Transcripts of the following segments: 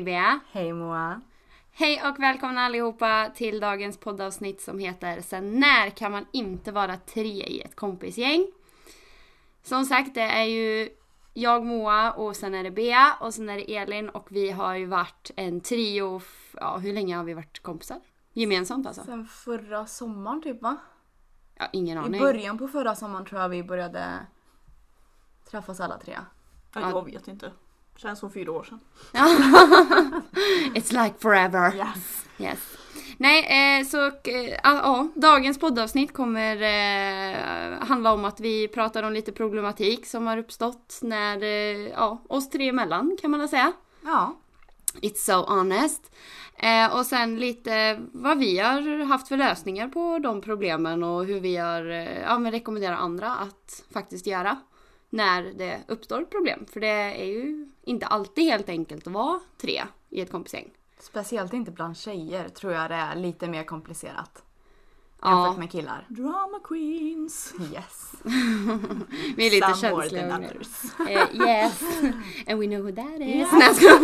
Hej Bea! Hej Moa! Hej och välkomna allihopa till dagens poddavsnitt som heter Sen när kan man inte vara tre i ett kompisgäng? Som sagt, det är ju jag Moa och sen är det Bea och sen är det Elin och vi har ju varit en trio, ja hur länge har vi varit kompisar? Gemensamt alltså? Sen förra sommaren typ va? Ja, ingen I aning. början på förra sommaren tror jag vi började träffas alla tre. Ja, jag vet inte. Känns som fyra år sedan. It's like forever. Yes. Yes. Nej, eh, så eh, ja, dagens poddavsnitt kommer eh, handla om att vi pratar om lite problematik som har uppstått när, eh, ja, oss tre emellan kan man väl säga. Ja. It's so honest. Eh, och sen lite vad vi har haft för lösningar på de problemen och hur vi har, eh, ja men rekommenderar andra att faktiskt göra. När det uppstår problem. För det är ju inte alltid helt enkelt att vara tre i ett kompisgäng. Speciellt inte bland tjejer tror jag det är lite mer komplicerat. Ja. Jämfört med killar. Drama queens! Yes. Vi är lite Some more känsliga. than others. Eh, yes. And we know who that is. Yes.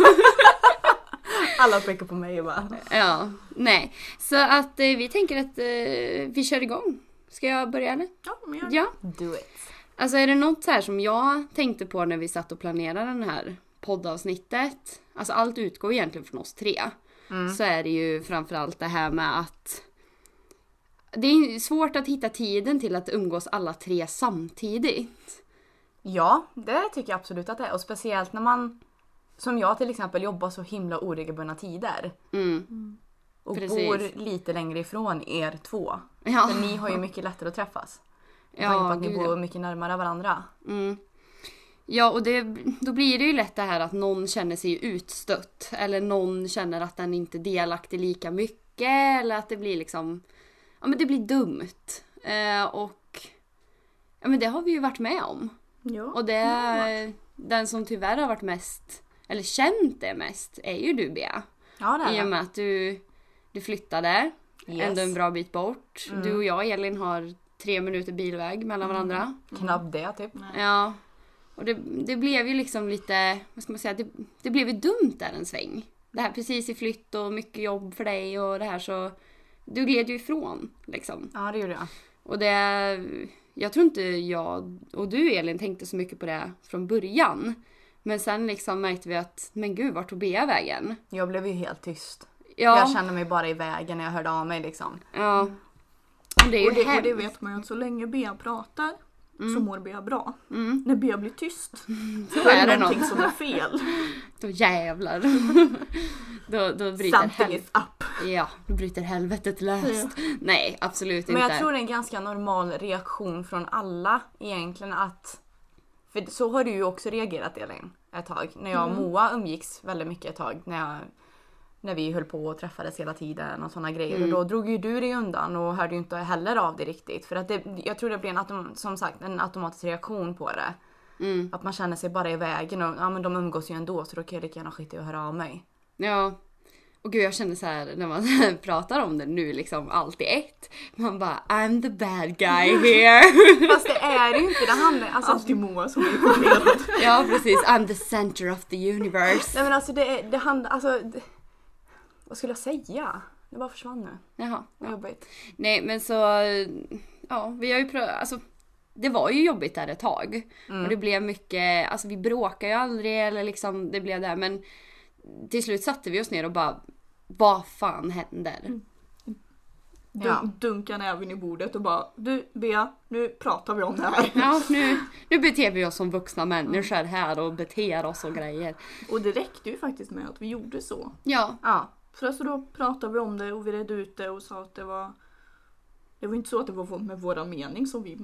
Alla pekar på mig och bara... ja, nej. Så att eh, vi tänker att eh, vi kör igång. Ska jag börja eller? Ja, men jag... Ja. Do it. Alltså är det något så här som jag tänkte på när vi satt och planerade den här poddavsnittet. Alltså allt utgår egentligen från oss tre. Så är det ju framförallt det här med att det är svårt att hitta tiden till att umgås alla tre samtidigt. Ja, det tycker jag absolut att det är. Och speciellt när man, som jag till exempel, jobbar så himla oregelbundna tider. Mm. Och Precis. bor lite längre ifrån er två. Ja. För ni har ju mycket lättare att träffas. Ja, tanke på att ni bor ja. mycket närmare varandra. Mm. Ja, och det, då blir det ju lätt det här att någon känner sig utstött. Eller någon känner att den inte är delaktig lika mycket. Eller att det blir liksom... Ja, men det blir dumt. Eh, och... Ja, men det har vi ju varit med om. Ja. Och det... Den som tyvärr har varit mest... Eller känt det mest är ju du, Bea. Ja, det är I och det. med att du, du flyttade Yes. ändå en bra bit bort. Du och jag, Elin, har tre minuter bilväg mellan varandra. Knappt det typ. Ja. Och det, det blev ju liksom lite, vad ska man säga, det, det blev ju dumt där en sväng. Det här precis i flytt och mycket jobb för dig och det här så du gled ju ifrån liksom. Ja, det gjorde jag. Och det, jag tror inte jag och du Elin tänkte så mycket på det från början. Men sen liksom märkte vi att, men gud vart tog Bea vägen? Jag blev ju helt tyst. Ja, Jag kände mig bara i vägen när jag hörde av mig liksom. ja. Och det Och det, och det vet man ju att så länge Bea pratar så mår Bea bra. Mm. När Bea blir tyst Så är det någonting något. som är fel. Då jävlar. då, då bryter Something is up. Ja, då bryter helvetet löst. Nej, absolut Men inte. jag tror det är en ganska normal reaktion från alla egentligen att... För så har du ju också reagerat Elin ett tag. När jag och Moa umgicks väldigt mycket ett tag. När, jag, när vi höll på och träffades hela tiden och sådana grejer. Och då drog ju du dig undan och hörde ju inte heller av det riktigt. För att det, jag tror det blir en, som sagt, en automatisk reaktion på det. Mm. Att man känner sig bara i vägen och ja men de umgås ju ändå så då kan jag lika gärna skita i att höra av mig. Ja. Och gud jag känner så här när man pratar om det nu liksom allt i ett. Man bara I'm the bad guy here. Fast det är det ju inte. Det handlar alltså, Alltid Moa som är informerad. ja precis, I'm the center of the universe. Nej men alltså det, är- det handlar, alltså... Det, vad skulle jag säga? Det bara försvann nu. Jaha. Vad jobbigt. Nej men så, ja vi har ju prövat, alltså det var ju jobbigt där ett tag. Och det blev mycket, alltså vi bråkade ju aldrig eller liksom det blev där men till slut satte vi oss ner och bara vad fan händer? Dun- Ja. Dunkar näven i bordet och bara Du Bea, nu pratar vi om det här. Ja, nu, nu beter vi oss som vuxna människor här och beter oss och grejer. Och det räckte ju faktiskt med att vi gjorde så. Ja, Ja. För alltså då pratade vi om det och vi redde ut det och sa att det var Det var inte så att det var med våra mening som vi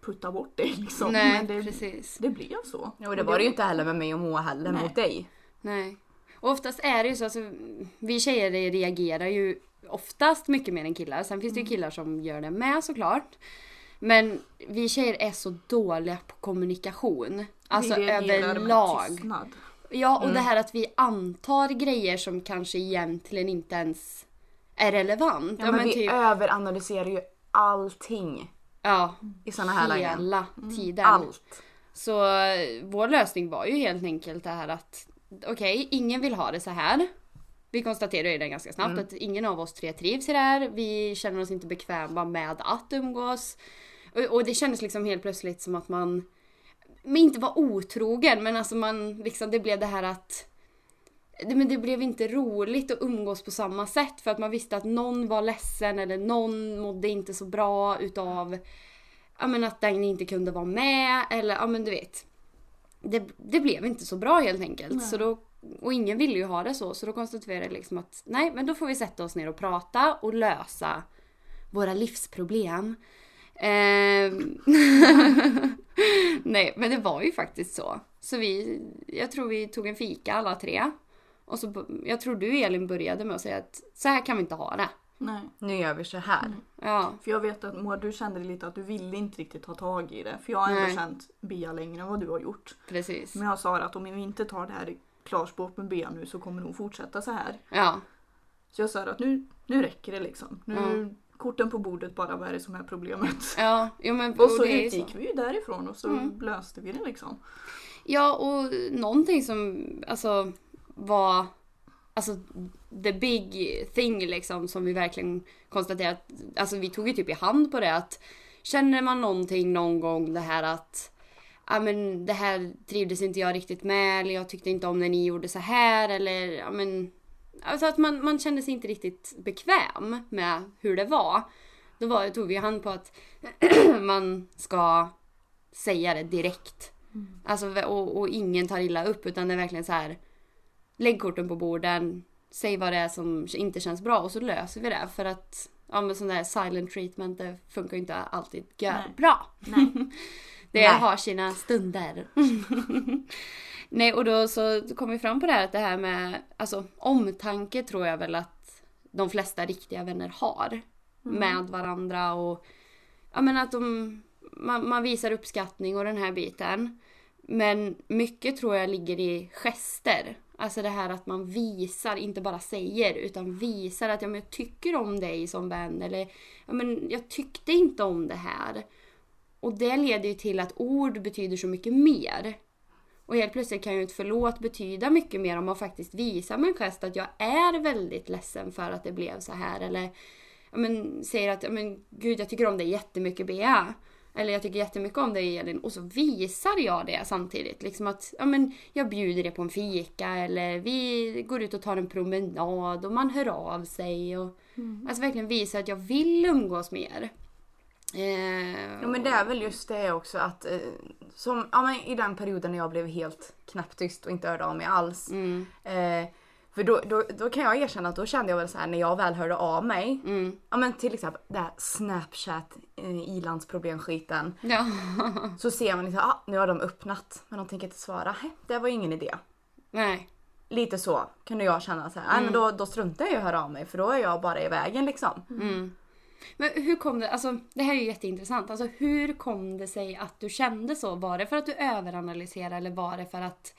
puttade bort det liksom. nej Men det, precis. det blev så. Jo det var det ju inte heller med mig och Moa heller Nej. mot dig. Nej. Och oftast är det ju så, alltså, vi tjejer reagerar ju oftast mycket mer än killar. Sen finns det ju killar som gör det med såklart. Men vi tjejer är så dåliga på kommunikation. Alltså reagerar med överlag. tystnad. Ja, och det här att vi antar grejer som kanske egentligen inte ens är relevant. Ja, men vi typ, överanalyserar ju allting ja, i såna här lägen. hela tiden. Allt. Så eh, vår lösning var ju helt enkelt det här att okej, ingen vill ha det så här. Vi konstaterar ju det ganska snabbt att ingen av oss tre trivs i det här. Vi känner oss inte bekväma med att umgås. Och, och det kändes liksom helt plötsligt som att man, men inte var otrogen men alltså man liksom, det blev det här att det, men det blev inte roligt att umgås på samma sätt för att man visste att någon var ledsen eller någon mådde inte så bra utav ja, men att den inte kunde vara med eller ja men du vet. Det, det blev inte så bra helt enkelt. Så då, och ingen ville ju ha det så så då konstaterade jag liksom att nej men då får vi sätta oss ner och prata och lösa våra livsproblem. Ehm, nej men det var ju faktiskt så. Så vi, jag tror vi tog en fika alla tre. Och så, jag tror du Elin började med att säga att så här kan vi inte ha det. Nej. Nu gör vi så här. Ja, För jag vet att Moa, du kände lite att du ville inte riktigt ta tag i det. För jag har ändå Nej. känt Bea längre än vad du har gjort. precis. Men jag sa att om vi inte tar det här i klarspråk med Bea nu så kommer nog fortsätta så här. Ja, Så jag sa att nu, nu räcker det liksom. Nu, Ja. Korten på bordet bara, vad är det som är problemet? ja, jo, men Och så det så. utgick vi ju därifrån och så Mm. löste vi det liksom. Ja, och någonting som alltså var alltså the big thing liksom som vi verkligen konstaterat. Alltså vi tog ju typ i hand på det att känner man någonting någon gång det här att ja men det här trivdes inte jag riktigt med eller jag tyckte inte om när ni gjorde så här eller ja men alltså att man, man kände sig inte riktigt bekväm med hur det var. Då var, tog vi hand på att man ska säga det direkt. Alltså, och, och ingen tar illa upp utan det är verkligen så här. Lägg korten på borden. Säg vad det är som inte känns bra och så löser vi det. För att ja, men sån där silent treatment det funkar ju inte alltid gör bra. Nej. Det Nej. har sina stunder. Nej och då så kom vi fram på det här att det här med alltså omtanke tror jag väl att de flesta riktiga vänner har. Med varandra och ja men att de man, man visar uppskattning och den här biten. Men mycket tror jag ligger i gester. Alltså det här att man visar, inte bara säger, utan visar att ja, men jag tycker om dig som vän. Eller ja, men jag tyckte inte om det här. Och det leder ju till att ord betyder så mycket mer. Och helt plötsligt kan ju ett förlåt betyda mycket mer om man faktiskt visar med en gest att jag är väldigt ledsen för att det blev så här. Eller men, säger att men, gud jag tycker om dig jättemycket Bea. Eller jag tycker jättemycket om dig Elin. Och så visar jag det samtidigt. Liksom att ja, men, jag bjuder dig på en fika eller vi går ut och tar en promenad och man hör av sig. Och, Alltså verkligen visa att jag vill umgås med er. Eh, Ja men det är väl just det också att eh, som, ja, men i den perioden när jag blev helt knäpptyst och inte hörde av mig alls. Mm, Eh, för då, då, då kan jag erkänna att då kände jag väl så här när jag väl hörde av mig. mm, Ja men till exempel det här snapchat eh, ilandsproblemskiten. ja. Så ser man liksom, ah, nu har de öppnat men de tänker inte svara. Det var ju ingen idé. Nej. Lite så kunde jag känna så här, nej men då, då struntar jag i att höra av mig för då är jag bara i vägen liksom. Mm. Men hur kom det, alltså det här är ju jätteintressant. Alltså hur kom det sig att du kände så? Var det för att du överanalyserade eller var det för att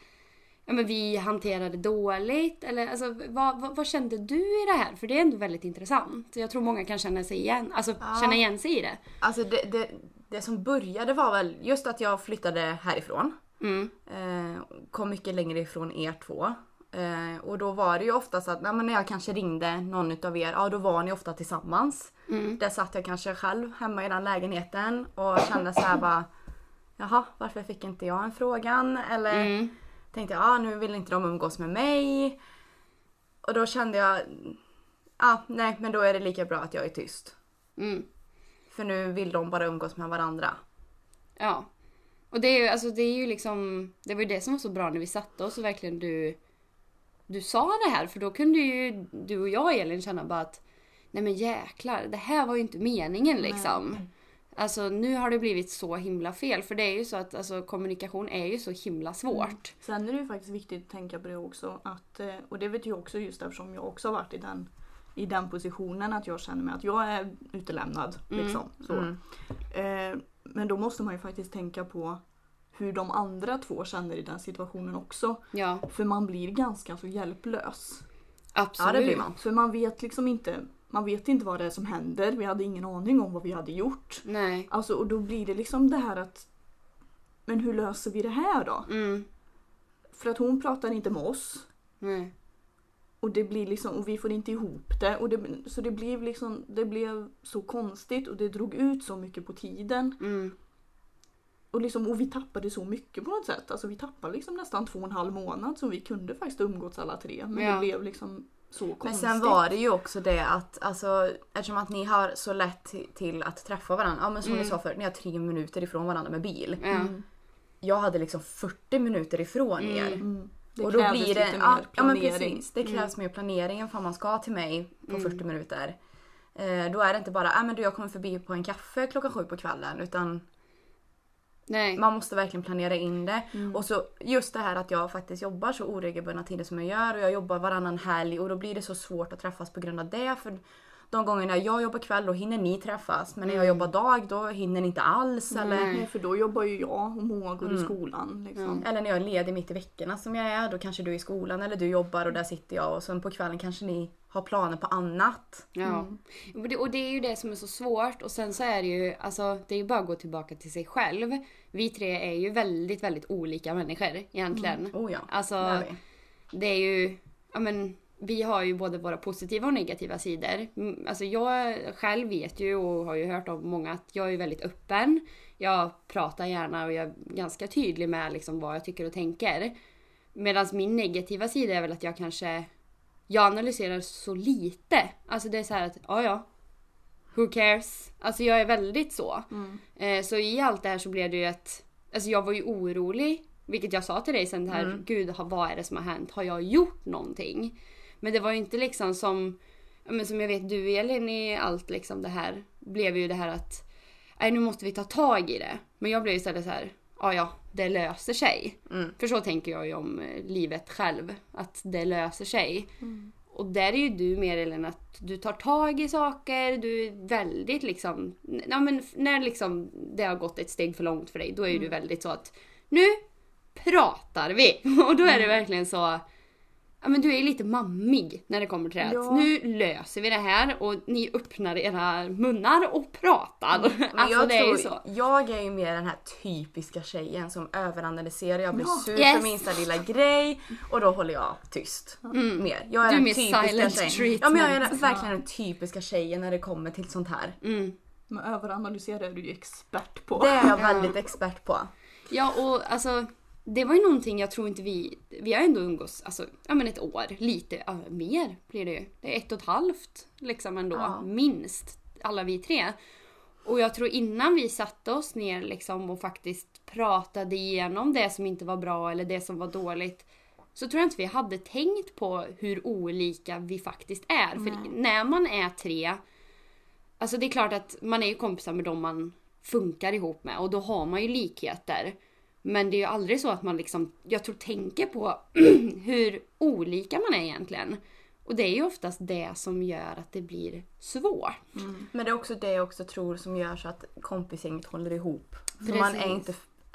ja, men vi hanterade dåligt? Eller alltså, vad, vad, vad kände du i det här? För det är ändå väldigt intressant. Jag tror många kan känna sig igen, alltså, Ja. känna igen sig i det. Alltså det, det, det som började var väl just att jag flyttade härifrån. Mm. Eh, kom mycket längre ifrån er två. Eh, och då var det ju oftast att nej, när jag kanske ringde någon utav er, ja då var ni ofta tillsammans. Mm. Där satt jag kanske själv hemma i den lägenheten och kände så här bara Jaha, varför fick inte jag en frågan? Eller Mm. tänkte ja nu vill inte de umgås med mig. Och då kände jag, ja nej men då är det lika bra att jag är tyst. Mm. För nu vill de bara umgås med varandra. Ja. Och det är ju, alltså det är ju liksom, det var ju det som var så bra när vi satte oss och verkligen du, du sa det här för då kunde ju du och jag Elin känna bara att nej men jäklar, det här var ju inte meningen liksom. Alltså nu har det blivit så himla fel för det är ju så att alltså, kommunikation är ju så himla svårt. Sen är det ju faktiskt viktigt att tänka på det också. Att, eh, och det vet jag också just eftersom jag också har varit i den, i den positionen att jag känner mig att jag är utelämnad. Mm. Liksom, så. Mm. Eh, men då måste man ju faktiskt tänka på hur de andra två känner i den situationen också. Ja, För man blir ganska så hjälplös. absolut. Ja det blir man. För man vet liksom inte, man vet inte vad det är som händer. Vi hade ingen aning om vad vi hade gjort. Nej. Alltså, och då blir det liksom det här att Men hur löser vi det här då? Mm. För att hon pratar inte med oss. Nej. Och det blir liksom, och vi får inte ihop det. Och det så det blev liksom, det blev så konstigt och det drog ut så mycket på tiden. Mm. Och, liksom, och vi tappade så mycket på något sätt. Alltså vi tappade liksom nästan två och en halv månad som vi kunde faktiskt umgåtts alla tre. Men Ja. det blev liksom så konstigt. Men sen var det ju också det att alltså, eftersom att ni har så lätt till- att träffa varandra. Ja men som Mm. ni sa förut, ni har tre minuter ifrån varandra med bil. Mm. Jag hade liksom 40 minuter ifrån Mm. er. Mm. Det och då blir det, lite ja, mer ja men planering. precis. Det krävs mer planering ifall man ska till mig på Mm. 40 minuter. Eh, då är det inte bara, ah, men du jag kommer förbi på en kaffe klockan sju på kvällen. Utan Nej. man måste verkligen planera in det. Mm. Och så just det här att jag faktiskt jobbar så oregelbundna tider som jag gör och jag jobbar varannan helg och då blir det så svårt att träffas på grund av det. För de gångerna jag jobbar kväll då hinner ni träffas men när jag Mm. jobbar dag då hinner ni inte alls. Eller, Nej. För då jobbar ju jag och Moa går i Mm. skolan. Liksom. Mm. eller när jag är ledig mitt i veckorna som jag är då kanske du är i skolan eller du jobbar och där sitter jag och sen på kvällen kanske ni har planer på annat. Ja. Mm. Och det, och det är ju det som är så svårt och sen så är det ju, alltså det är ju bara att gå tillbaka till sig själv. Vi tre är ju väldigt, väldigt olika människor egentligen. Oh ja, Alltså det är det är ju, ja men vi har ju både våra positiva och negativa sidor. Mm, Alltså jag själv vet ju och har ju hört av många att jag är väldigt öppen. Jag pratar gärna och jag är ganska tydlig med liksom vad jag tycker och tänker. Medan min negativa sida är väl att jag kanske, jag analyserar så lite. Alltså det är så här att, ja ja. Who cares? Alltså jag är väldigt så. Mm. Eh, så i allt det här så blev det ju ett... Alltså jag var ju orolig. Vilket jag sa till dig sen det här, Mm. gud vad är det som har hänt? Har jag gjort någonting? Men det var ju inte liksom som... Men som jag vet du Elin i allt liksom det här. Blev ju det här att... Nej nu måste vi ta tag i det. Men jag blev istället så här, ja ja, det löser sig. Mm. För så tänker jag ju om eh, livet själv. Att det löser sig. Mm. Och där är ju du mer Elin att du tar tag i saker, du är väldigt liksom, ja men när liksom det har gått ett steg för långt för dig då är ju du väldigt så att nu pratar vi! Och då är det verkligen så, ja men du är lite mammig när det kommer till det. Ja. Nu löser vi det här och ni öppnar era munnar och pratar. Men Alltså jag, det är ju tror, så. jag är ju mer den här typiska tjejen som överanalyserar. Jag blir Ja. sur Yes. för minsta lilla grej och då håller jag tyst. Mm. Mer. Jag är Du den med typiska silent tjejen. Ja, men jag är den, verkligen den typiska tjejen när det kommer till sånt här. Mm. Men överanalysera är du ju expert på. Det är jag Ja. väldigt expert på. Ja och alltså det var ju någonting jag tror inte vi, vi har ändå umgås alltså, ja men ett år, lite ja, mer blir det ju. Det är ett och ett halvt liksom ändå, Ja. minst, alla vi tre. Och jag tror innan vi satte oss ner liksom och faktiskt pratade igenom det som inte var bra eller det som var dåligt. Så tror jag inte vi hade tänkt på hur olika vi faktiskt är. För när man är tre, alltså det är klart att man är ju kompisar med dem man funkar ihop med och då har man ju likheter. Men det är ju aldrig så att man liksom, jag tror tänker på hur olika man är egentligen. Och det är ju oftast det som gör att det blir svårt. Men det är också det jag också tror som gör så att kompisgänget håller ihop. För man är, inte,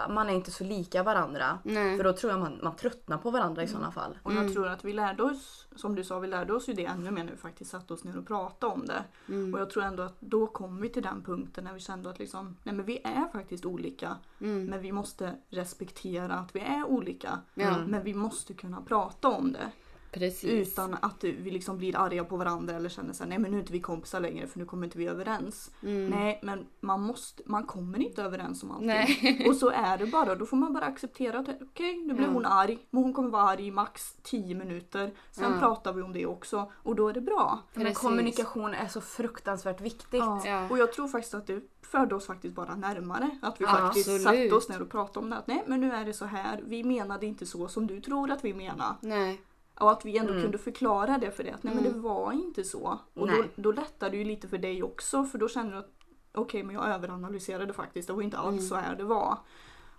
man är inte så lika varandra. Nej. För då tror jag man, man tröttnar på varandra i sådana fall. Och jag tror att vi lärde oss, som du sa, vi lärde oss ju det ännu mer när vi faktiskt satte oss ner och pratade om det. Mm. Och jag tror ändå att då kom vi till den punkten när vi kände att liksom, nej men vi är faktiskt olika. Mm. Men vi måste respektera att vi är olika. Ja. Men vi måste kunna prata om det. Precis. Utan att vi liksom blir arga på varandra eller känner såhär, nej men nu är inte vi kompisar längre för nu kommer inte vi överens. Mm. Nej men man måste, man kommer inte överens om allting. Nej. Och så är det bara, då får man bara acceptera att okej nu blev Ja. hon arg, men hon kommer vara arg i max 10 minuter. Sen Ja. pratar vi om det också och då är det bra. Men Precis. kommunikation är så fruktansvärt viktigt. Ja. Ja. Och jag tror faktiskt att det förde oss faktiskt bara närmare. Att vi Ja, faktiskt absolut. satte oss ner och pratade om det. Att nej men nu är det så här, vi menade inte så som du tror att vi menar. Nej. Och att vi ändå Mm. kunde förklara det för det. Att nej men Mm. det var inte så. Och då, Nej. då lättade det ju lite för dig också för då känner du att okej men jag överanalyserade faktiskt. Det var inte alls Mm. så här det var.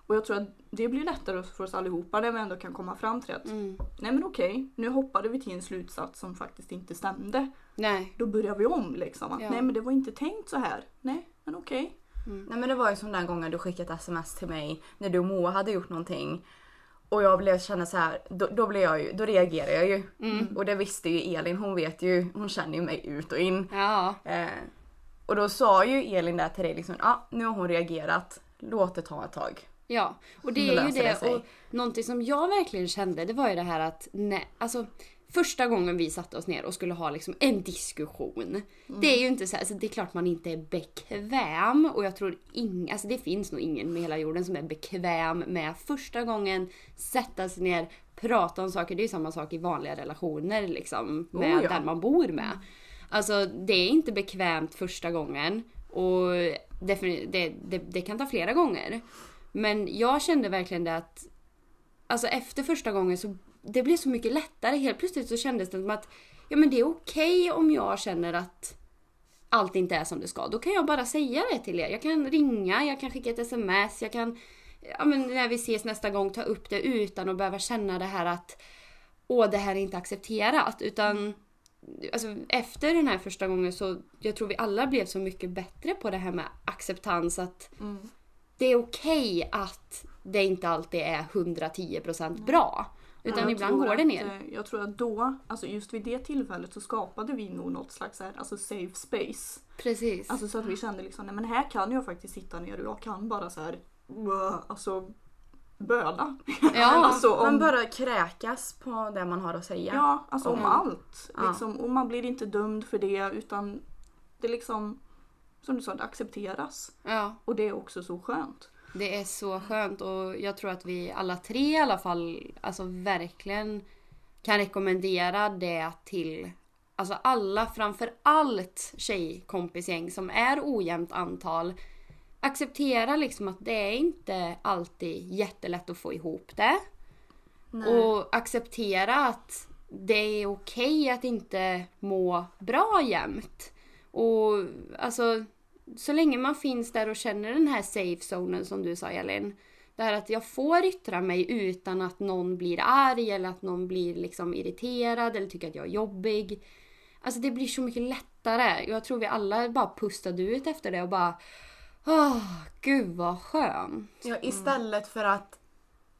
Och jag tror att det blir lättare för oss allihopa när vi ändå kan komma fram till att Mm. nej men okej, nu hoppade vi till en slutsats som faktiskt inte stämde. Nej. Då börjar vi om liksom. Att Ja. nej men det var inte tänkt så här. Nej men okej. Nej men det var ju som den gången du skickade ett sms till mig när du och Moa hade gjort någonting. Och jag blev känna så här, då, då blev jag ju, då reagerade jag ju. Mm. Och det visste ju Elin, hon vet ju, hon känner ju mig ut och in. Ja. Eh, och då sa ju Elin där till dig liksom, ja ah, nu har hon reagerat, låt det ta ett tag. Ja, och det är ju det det. och någonting som jag verkligen kände det var ju det här att nej, alltså första gången vi satte oss ner och skulle ha liksom en diskussion. Det är ju inte så alltså det är klart man inte är bekväm och jag tror ing, alltså det finns nog ingen med hela jorden som är bekväm med första gången sätta sig ner, prata om saker. Det är ju samma sak i vanliga relationer liksom med Oh ja. den man bor med. Alltså det är inte bekvämt första gången och defini- det, det, det kan ta flera gånger. Men jag kände verkligen det att Alltså efter första gången så det blev så mycket lättare. Helt plötsligt så kändes det som att ja men det är okej om jag känner att allt inte är som det ska. Då kan jag bara säga det till er. Jag kan ringa, jag kan skicka ett sms, jag kan ja, men när vi ses nästa gång ta upp det utan att behöva känna det här att åh det här är inte accepterat. Utan alltså, efter den här första gången så jag tror vi alla blev så mycket bättre på det här med acceptans att det är okej att det inte alltid är 110% bra. Utan Jag ibland går det att, ner. eh, Jag tror att då, alltså just vid det tillfället så skapade vi nog något slags här, alltså safe space. Precis. Alltså så att vi kände liksom, nej men här kan jag faktiskt sitta ner och jag kan bara så här, "Wow", alltså böla. ja, alltså om, Man bara kräkas på det man har att säga. Ja, alltså om Mm. allt. Ja. Liksom, och man blir inte dömd för det utan det liksom, som du sa, det accepteras. ja. Och det är också så skönt. Det är så skönt och jag tror att vi alla tre i alla fall alltså verkligen kan rekommendera det till alltså alla, framför allt tjejkompisgäng som är ojämnt antal. Acceptera liksom att det är inte alltid jättelätt att få ihop det. Nej. Och acceptera att det är okej att inte må bra jämt. Och alltså, så länge man finns där och känner den här safe zonen som du sa Elin. Det här att jag får yttra mig utan att någon blir arg eller att någon blir liksom irriterad eller tycker att jag är jobbig. Alltså det blir så mycket lättare. Jag tror vi alla bara pustade ut efter det och bara Åh, gud vad skönt. Ja, istället för att,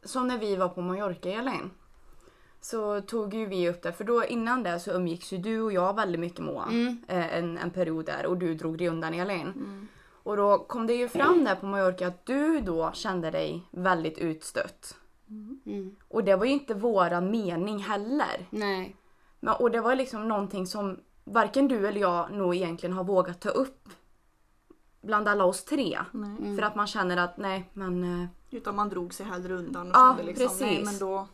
som när vi var på Mallorca Elin. Så tog ju vi upp det, för då innan det så umgicks ju du och jag väldigt mycket Moa. Mm. Eh, En, en period där och du drog dig undan Elin. Och då kom det ju fram där på Mallorca att du då kände dig väldigt utstött. Mm. Och det var ju inte våra mening heller. Nej. Men, och det var liksom någonting som varken du eller jag nog egentligen har vågat ta upp bland alla oss tre. Nej. För att man känner att nej men... eh, Utan man drog sig hellre undan och Ja, kände liksom, nej precis. men då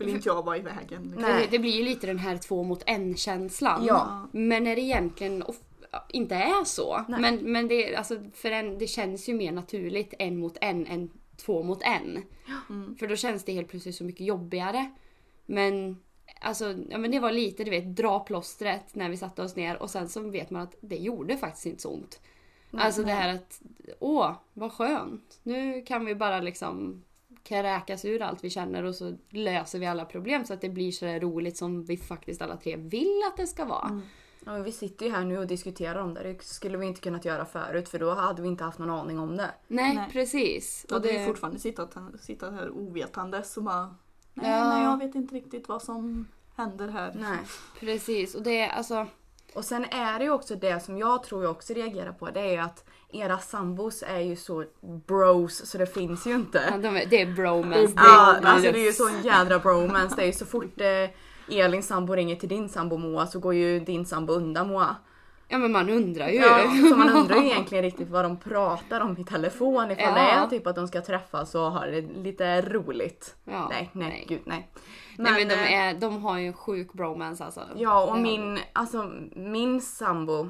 vill inte jag vara i vägen. Nej. Det, blir ju lite den här två mot en känslan. Ja. Men när det egentligen inte är så. Nej. Men, men det, alltså, för en, det känns ju mer naturligt en mot en än två mot en. Mm. För då känns det helt plötsligt så mycket jobbigare. Men Alltså, ja, men det var lite du vet, dra plåstret när vi satte oss ner och sen så vet man att det gjorde faktiskt inte så ont. alltså det här att, åh vad skönt. Nu kan vi bara liksom kräkas ur allt vi känner och så löser vi alla problem så att det blir så roligt som vi faktiskt alla tre vill att det ska vara. Ja, vi sitter ju här nu och diskuterar om det. Det skulle vi inte kunnat göra förut för då hade vi inte haft någon aning om det. Nej, Nej. precis. Då Och hade vi det, fortfarande sittat, sittat här ovetandes och bara nej, Ja. nej jag vet inte riktigt vad som händer här. Nej. precis. Och det är alltså, Och sen är det ju också det som jag tror jag också reagerar på. Det är ju att era sambos är ju så bros så det finns ju ja, inte. de är, det är bromance. Ja, det, alltså det är ju så en jädra bromance. Det är ju så fort eh, Elins sambo ringer till din sambo Moa så går ju din sambo undan Moa. ja men man undrar ju. Ja, så man undrar ju egentligen riktigt vad de pratar om i telefon ifall Ja. det är typ att de ska träffas och ha det lite roligt. Ja, nej, nej, nej. gud nej. Nej men de, eh, är, de har ju en sjuk bromance alltså. Ja och min, alltså min sambo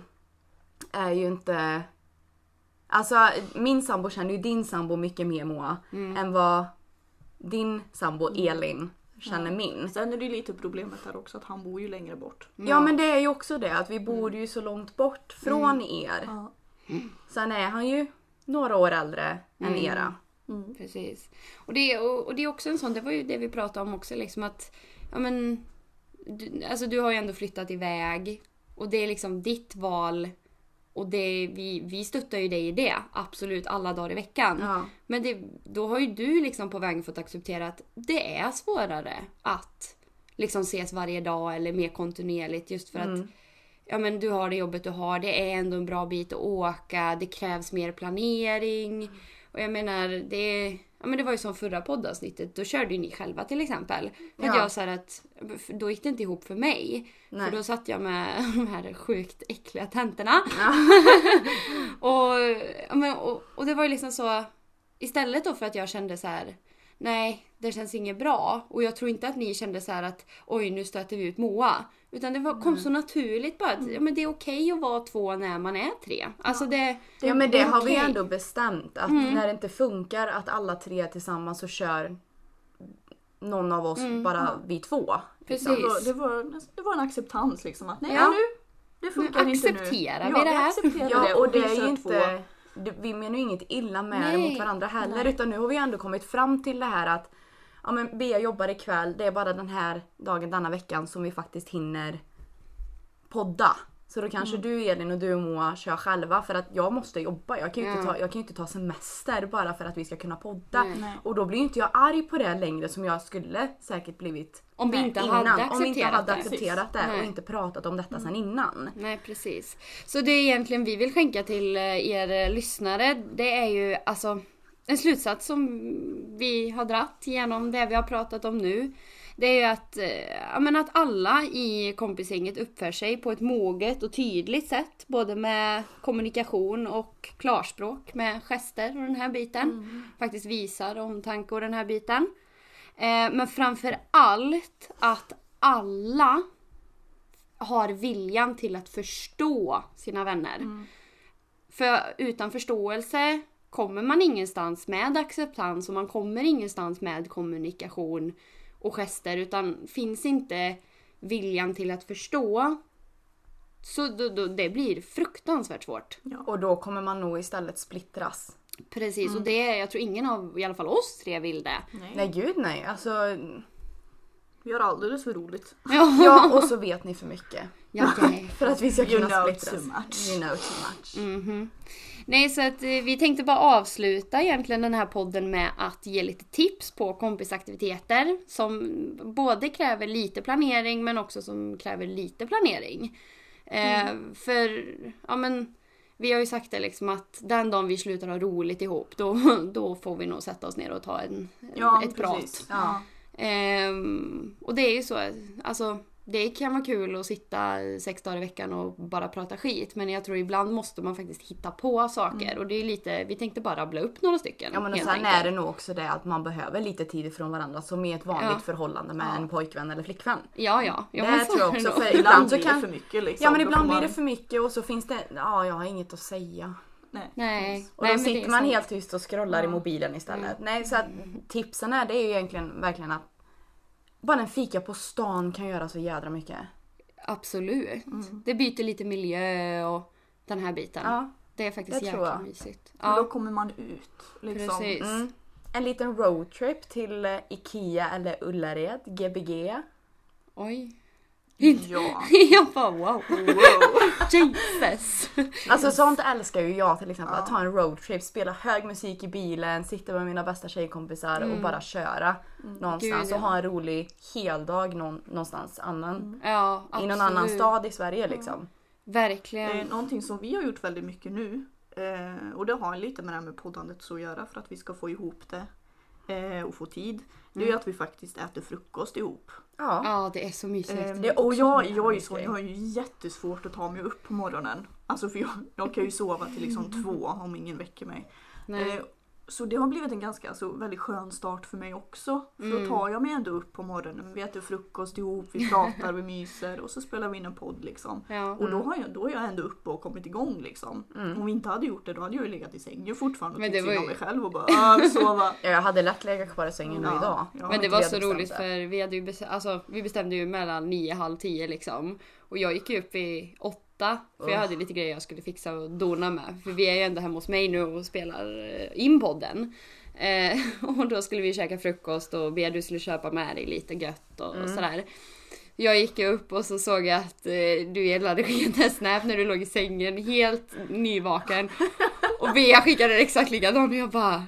är ju inte... Alltså min sambo känner ju din sambo mycket mer Moa Mm. än vad din sambo Elin känner min. Sen är det ju lite problemet där också att han bor ju längre bort. Ja men det är ju också det att vi bor ju så långt bort från er. Ja. Sen är han ju några år äldre än era. Mm. Precis. Och det, och, och det är också en sån, det var ju det vi pratade om också liksom att, ja men, du, alltså du har ju ändå flyttat iväg och det är liksom ditt val och det, vi, vi stöttar ju dig i det, absolut alla dagar i veckan. Ja. Men det, då har ju du liksom på vägen fått acceptera att det är svårare att liksom ses varje dag eller mer kontinuerligt just för att ja, men du har det jobbet du har, det är ändå en bra bit att åka, det krävs mer planering. Och jag menar, det, Ja men det var ju som förra poddavsnittet, då körde ju ni själva till exempel. För Ja. jag sa att då gick det inte ihop för mig. Nej. För då satt jag med de här sjukt äckliga tentorna. och, ja, men, och, och det var ju liksom så, istället då för att jag kände så här. Nej, det känns inget bra. Och jag tror inte att ni kände så här att oj nu stöter vi ut Moa. Utan det var, kom så naturligt bara att ja, men det är okej att vara två när man är tre. Alltså det, Ja men det är har vi okej. Mm. ändå bestämt att när det inte funkar att alla tre tillsammans så kör någon av oss bara vi två. Precis. Det var, det, var, det var en acceptans liksom att nej Ja. nu, det funkar Nu inte nu. accepterar vi ja, det här. accepterar Ja och det vi är kör ju två. inte, det, vi menar ju inget illa med det Nej. mot varandra heller Nej. utan nu har vi ändå kommit fram till det här att ja men Bea jobbar ikväll, det är bara den här dagen denna veckan som vi faktiskt hinner podda. Så då Mm. kanske du Elin och du och Moa kör själva för att jag måste jobba. Jag kan ju inte, Ja. ta, jag kan inte ta semester bara för att vi ska kunna podda. Nej. Och då blir ju inte jag arg på det längre som jag skulle säkert blivit om vi inte innan. hade om vi inte hade det. accepterat det Nej. och inte pratat om detta sen innan. Nej precis. Så det är egentligen vi vill skänka till eh, er eh, lyssnare. Det är ju alltså en slutsats som vi har dratt genom det vi har pratat om nu. Det är ju att, eh, ja, men att alla i kompisgänget uppför sig på ett moget och tydligt sätt. Både med kommunikation och klarspråk med gester och den här biten. Faktiskt visar omtanke och den här biten. Eh, men framför allt att alla har viljan till att förstå sina vänner. För utan förståelse kommer man ingenstans med acceptans och man kommer ingenstans med kommunikation och gester utan finns inte viljan till att förstå så då, då, det blir fruktansvärt svårt. Och då kommer man nog istället splittras. Precis och det, jag tror ingen av i alla fall oss tre vill det. Nej. Nej gud nej. Alltså, Vi har alldeles för roligt. ja och så vet ni för mycket. Ja, okej. För att vi ska You kunna know splittras. too much. You know too much. Mhm. Nej, så att eh, vi tänkte bara avsluta egentligen den här podden med att ge lite tips på kompisaktiviteter som både kräver lite planering men också som kräver lite planering. Eh, för, ja men, vi har ju sagt det liksom att den dagen vi slutar ha roligt ihop då, då får vi nog sätta oss ner och ta en, Ja, ett prat. precis. Ja. Ehm, och det är ju så, alltså det kan vara kul att sitta sex dagar i veckan och bara prata skit men jag tror ibland måste man faktiskt hitta på saker och det är lite, vi tänkte bara rabbla upp några stycken. Ja men och sen enkelt. är det nog också det att man behöver lite tid från varandra som i ett vanligt Ja. förhållande med Ja. en pojkvän eller flickvän. Ja, ja. ja Det tror jag också, för- Ibland Ibland så blir kan- det för mycket liksom. Ja men ibland blir det för mycket och så finns det, ja jag har inget att säga. Nej. Nej. Och Nej, då är sitter man sant. helt tyst och scrollar i mobilen istället. Nej så att tipsen är det är ju egentligen verkligen att bara en fika på stan kan göra så jädra mycket. Absolut. Mm. Det byter lite miljö och den här biten. Ja. Det är faktiskt Det tror jäkla jag. mysigt. För då Ja, kommer man ut. Liksom. precis. Mm. En liten roadtrip till eh, Ikea eller Ullared, Gbg. Oj. Ja. jag bara wow. Wow. Jesus. Alltså sånt älskar ju jag till exempel. Ja. Att ta en roadtrip, spela hög musik i bilen, sitta med mina bästa tjejkompisar och bara köra någonstans Mm. Gud, ja. och ha en rolig heldag någon, någonstans annan. Ja, absolut. I någon annan stad i Sverige liksom. Det är Verkligen. någonting som vi har gjort väldigt mycket nu. Eh, och det har lite med det här med poddandet att göra för att vi ska få ihop det. Eh, och få tid. Det är ju att vi faktiskt äter frukost ihop. Ja. Ja, det är så mysigt. Eh, och jag, jag är så, jag har ju jättesvårt att ta mig upp på morgonen. Alltså för jag, jag kan ju sova till liksom två om ingen väcker mig. Nej. Eh, så det har blivit en ganska alltså, väldigt skön start för mig också. För Mm. då tar jag mig ändå upp på morgonen. Vi äter frukost ihop, vi pratar, vi myser och så spelar vi in en podd liksom. Ja. Och då, har jag, då är jag ändå uppe och kommit igång liksom. Om vi inte hade gjort det då hade jag ju legat i sängen fortfarande och Men tyckt synd om mig själv och bara "Ah, sova. Jag hade lätt legat kvar i sängen nu Ja, idag. ja. Men det var så bestämt roligt det. för vi, hade ju bestäm- alltså, vi bestämde ju mellan nio halv tio liksom. Och jag gick ju upp i åtta för jag hade lite grejer jag skulle fixa och dona med. För vi är ju ändå hemma hos mig nu och spelar eh, in podden. Eh, och då skulle vi käka frukost och Bea du skulle köpa med dig lite gött och, och sådär. Jag gick upp och så såg jag att eh, du hade skickat en snap när du låg i sängen helt nyvaken. Och Bea skickade exakt likadan och jag bara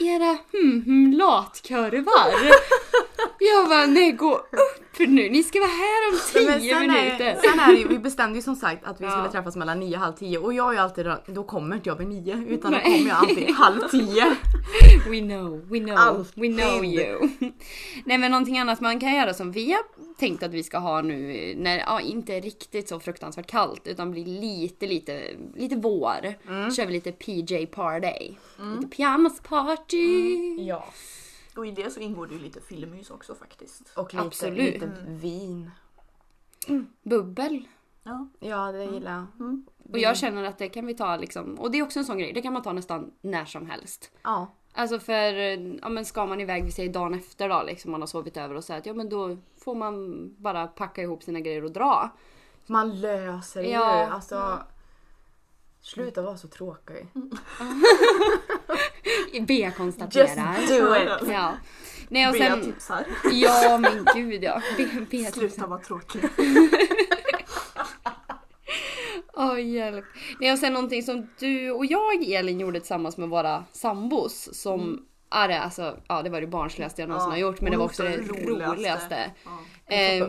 Era hmm, hmm, latkorvar. Jag bara nej gå upp för nu? Ni ska vara här om Men tio sen minuter. är, sen är det vi bestämde ju som sagt att vi skulle träffas mellan nio och halv tio och jag är ju alltid då kommer inte jag vid nio utan då Nej. kommer jag alltid halv tio. We know, we know, Alltid. we know you. Nej men någonting annat man kan göra som vi har tänkt att vi ska ha nu när ja, inte riktigt så fruktansvärt kallt utan blir lite, lite, lite vår. Mm. kör vi lite PJ party. Lite pyjamas party. Ja. Och i det så ingår det ju lite filmmys också faktiskt. Och lite, Absolut. lite vin. Bubbel. Ja. Ja det gillar jag. Och jag känner att det kan vi ta liksom, och det är också en sån grej, det kan man ta nästan när som helst. Ja. Alltså för, ja men ska man iväg, vi säger dagen efter då liksom, man har sovit över och så att ja men då får man bara packa ihop sina grejer och dra. Man löser Ja. ju. Alltså, sluta vara så tråkig. Just konstaterar. do it! Ja. Nej och Bea sen, tipsar. ja men gud ja. Be- Bea Sluta vara tråkig. Åh hjälp. Nej och sen någonting som du och jag Elin gjorde tillsammans med våra sambos som är det, alltså, ja det var det barnsligaste jag någonsin Mm. Ja, har gjort men det var också det roligaste. roligaste. Ja. Eh,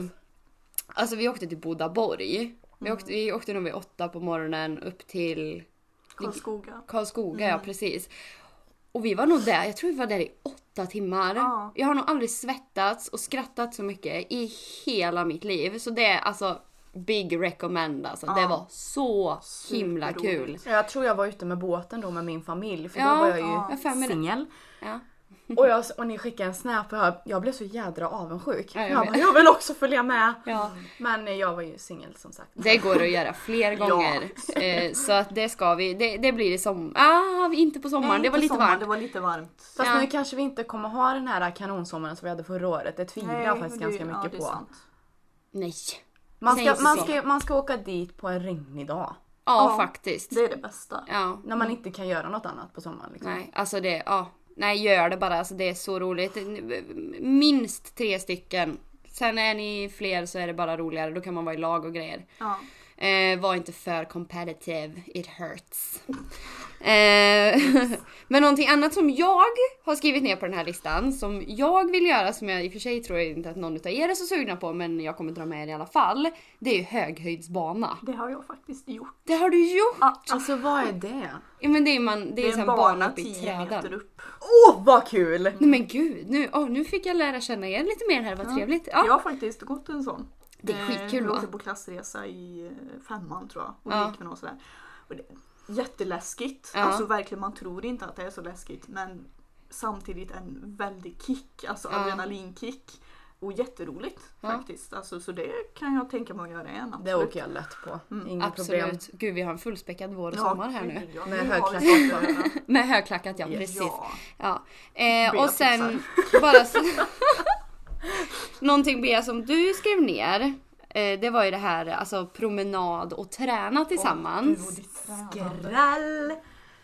alltså vi åkte till Bodaborg. Vi Mm. åkte, vi åkte nog vid åtta på morgonen upp till Karlskoga. Karlskoga, Mm. ja precis. Och vi var nog där, jag tror vi var där i åtta timmar. Ja. Jag har nog aldrig svettats och skrattat så mycket i hela mitt liv. Så det är alltså big recommend alltså. Det Ja. var så himla kul. Jag tror jag var ute med båten då med min familj för Ja, då var jag ju ja. Det. singel. Ja. Och, jag, och ni skickade en snap och jag, jag blev så jädra avundsjuk. Ja, jag jag, bara, jag vill också följa med. Ja. Men jag var ju singel som sagt. Det går att göra fler Ja. gånger. Eh, så att det ska vi. Det, det blir i sommar. Ah, inte på sommaren. Nej, det var lite sommar, varmt. Det var lite varmt. Fast Ja. nu kanske vi inte kommer ha den här kanonsommaren som vi hade förra året. Det tvivlar jag faktiskt det- ganska ja, mycket på. sant. Nej. Man ska, man, ska, man ska åka dit på en regnig dag. Ja, Ja. faktiskt. Det är det bästa. Ja. När man inte kan göra något annat på sommaren. Liksom. Nej, alltså det, ja. Nej, gör det bara. Alltså det är så roligt. Minst tre stycken. Sen är ni fler så är det bara roligare. Då kan man vara i lag och grejer. Ja. Eh, var inte för competitive, it hurts. Eh, men någonting annat som jag har skrivit ner på den här listan som jag vill göra som jag i och för sig tror inte att någon av er är så sugna på men jag kommer dra med er i alla fall. Det är ju höghöjdsbana. Det har jag faktiskt gjort. Det har du gjort! Alltså vad är det? Ja, men det är, man, det Det är, är så här en bana uppe i 10 meter träden. upp. Åh vad kul! Nej men gud, nu, oh, nu fick jag lära känna er lite mer här, vad trevligt. Ja. Jag har faktiskt gått en sån. Det är Eh, skitkul, Vi va? åkte på klassresa i eh, femman tror jag. Och Ja. gick vi nog sådär. Och det, jätteläskigt. Ja. Alltså verkligen man tror inte att det är så läskigt men samtidigt en väldig kick. Alltså Ja. adrenalinkick. Och jätteroligt Ja. faktiskt. Alltså, så det kan jag tänka mig att göra igen. Det Absolut. åker jag lätt på. Mm. Inga problem. Absolut. Gud vi har en fullspäckad vår och Ja, sommar här nu. ja. Med vi högklackat. Med högklackat ja, precis. Ja. Ja. Eh, och sen bara så... Någonting Bea som du skrev ner. Eh, det var ju det här alltså promenad och träna tillsammans. Grall!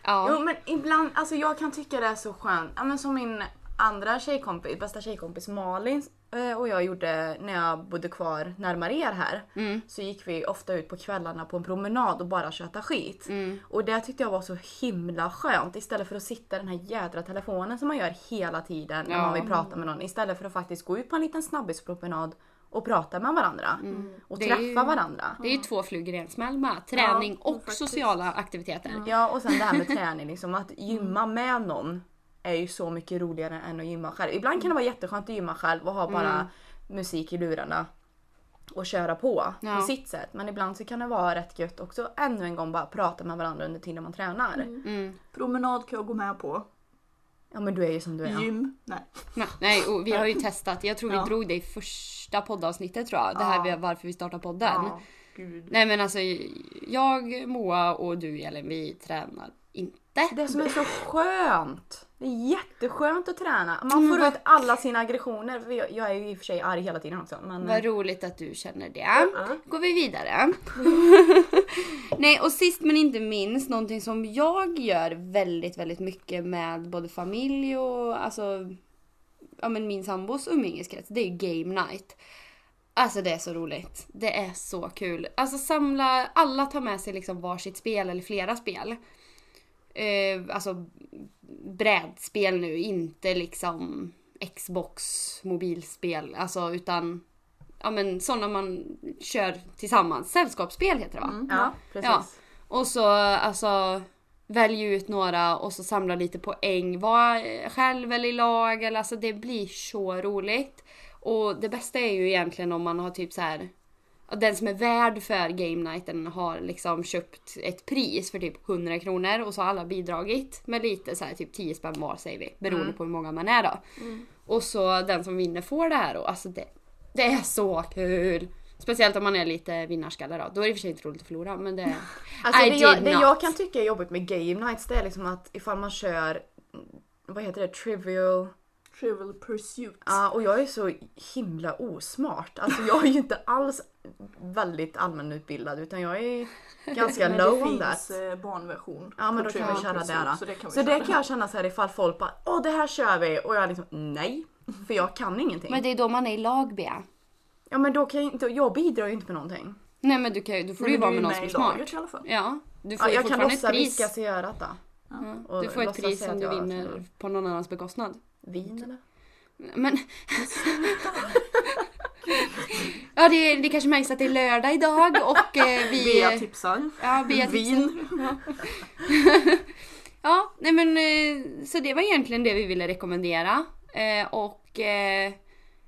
Ja. Jo men ibland, alltså jag kan tycka det är så skönt. Ja, men som min andra tjejkompis, bästa tjejkompis Malin eh, och jag gjorde när jag bodde kvar närmare er här. Mm. Så gick vi ofta ut på kvällarna på en promenad och bara köta skit. Mm. Och det tyckte jag var så himla skönt istället för att sitta i den här jädra telefonen som man gör hela tiden när Ja. man vill prata med någon. Istället för att faktiskt gå ut på en liten snabbispromenad och prata med varandra. Och Mm. Det är träffa ju- varandra. Det är ju två flugor i en smäll med. Träning Ja, och faktiskt. sociala aktiviteter. Ja och sen det här med träning, liksom, att gymma med någon är ju så mycket roligare än att gymma själv. Ibland kan det vara jätteskönt att gymma själv och ha bara musik i lurarna och köra på Ja. på sitt sätt. Men ibland så kan det vara rätt gött också ännu en gång bara prata med varandra under tiden man tränar. Mm. Promenad kan jag gå med på. Ja men du är ju som du är. Gym, nej. Nej, Nej, och vi har ju testat. Jag tror vi Ja. drog det i första poddavsnittet tror jag. Det här Ja. varför vi startar podden. Ja, gud. Nej men alltså jag, Moa och du Elin, vi tränar inte. Det som är så skönt. Det är jätteskönt att träna. Man Mm, får vad- ut alla sina aggressioner. För jag, jag är ju i och för sig arg hela tiden också. Men, Vad roligt att du känner det. Går vi vidare. Nej och sist men inte minst någonting som jag gör väldigt väldigt mycket med både familj och alltså ja men min sambos umgängeskrets. Det är game night. Alltså det är så roligt. Det är så kul. Alltså samla, alla tar med sig liksom varsitt spel eller flera spel. Eh, alltså brädspel nu, inte liksom Xbox mobilspel. Alltså utan ja men sådana man kör tillsammans. Sällskapsspel heter det va? Mm. Ja, precis. Ja. Och så alltså välj ut några och så samla lite poäng. Var själv eller i lag. Eller, alltså det blir så roligt. Och det bästa är ju egentligen om man har typ så här. Den som är värd för game nighten har liksom köpt ett pris för typ 100 kronor och så har alla bidragit med lite så här typ 10 spänn var säger vi. Beroende på hur många man är då. Och så den som vinner får det här och alltså det, det är så kul! Speciellt om man är lite vinnarskalle då. Då är det i och för sig inte roligt att förlora men det... Alltså I det, jag, det jag kan tycka är jobbigt med game nights det är liksom att ifall man kör, vad heter det, trivial Trivial Pursuit. Ja, och jag är så himla osmart. Alltså jag är ju inte alls väldigt allmänutbildad utan jag är ganska Men low det on finns that. eh, barnversion. Ja men då kan vi köra det Så då. det kan Så det kan jag känna så här ifall folk bara åh det här kör vi och jag är liksom nej. För jag kan ingenting. Men det är då man är i lag Bea. Ja men då kan jag inte, jag bidrar ju inte med någonting. Nej men du, kan, du får Nej, ju men vara med någon som är i smart. laget i alla fall. Ja, du får Ja, ju jag kan låtsas viskas göra detta. Ja, och du får ett pris som att du vinner på någon annans bekostnad. Vin eller? Men... ja det, det kanske märks att det är lördag idag och eh, vi... Bea tipsar. Ja, Bea tipsar. Vin. Ja, nej men eh, så det var egentligen det vi ville rekommendera. Eh, och eh,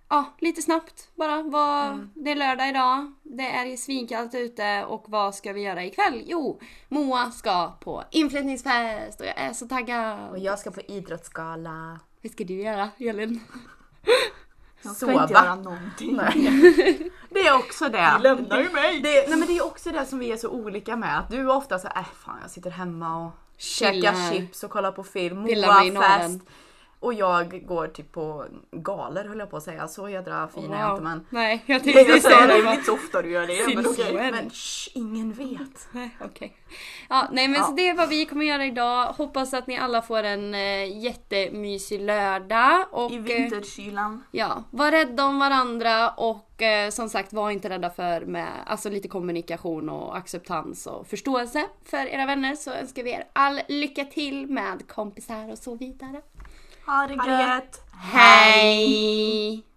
ja, lite snabbt bara. Vad, Mm. Det är lördag idag, det är svinkallt ute och vad ska vi göra ikväll? Jo, Moa ska på inflyttningsfest och jag är så taggad. Och jag ska på idrottsgala. Vad ska du göra Elin? Jag ska Sova. inte göra någonting. Nej. Det är också det. Ni lämnar ju mig. Det, nej men det är också det som vi är så olika med. Att du är ofta så äh fan jag sitter hemma och Chillar. käkar chips och kollar på film. Moa fest. Och jag går typ på galor höll jag på att säga. Så jädra fin är jag inte men. Nej, jag Jag tänkte säger säga det det. är inte så ofta du gör det. Men okej. så. Men shh, ingen vet. Nej, okej. Ja, nej men Ja. så det är vad vi kommer göra idag. Hoppas att ni alla får en eh, jättemysig lördag. Och, I eh, vinterkylan. Ja, var rädda om varandra och eh, som sagt var inte rädda för med alltså lite kommunikation och acceptans och förståelse för era vänner så önskar vi er all lycka till med kompisar och så vidare. Ha det gött. Hej!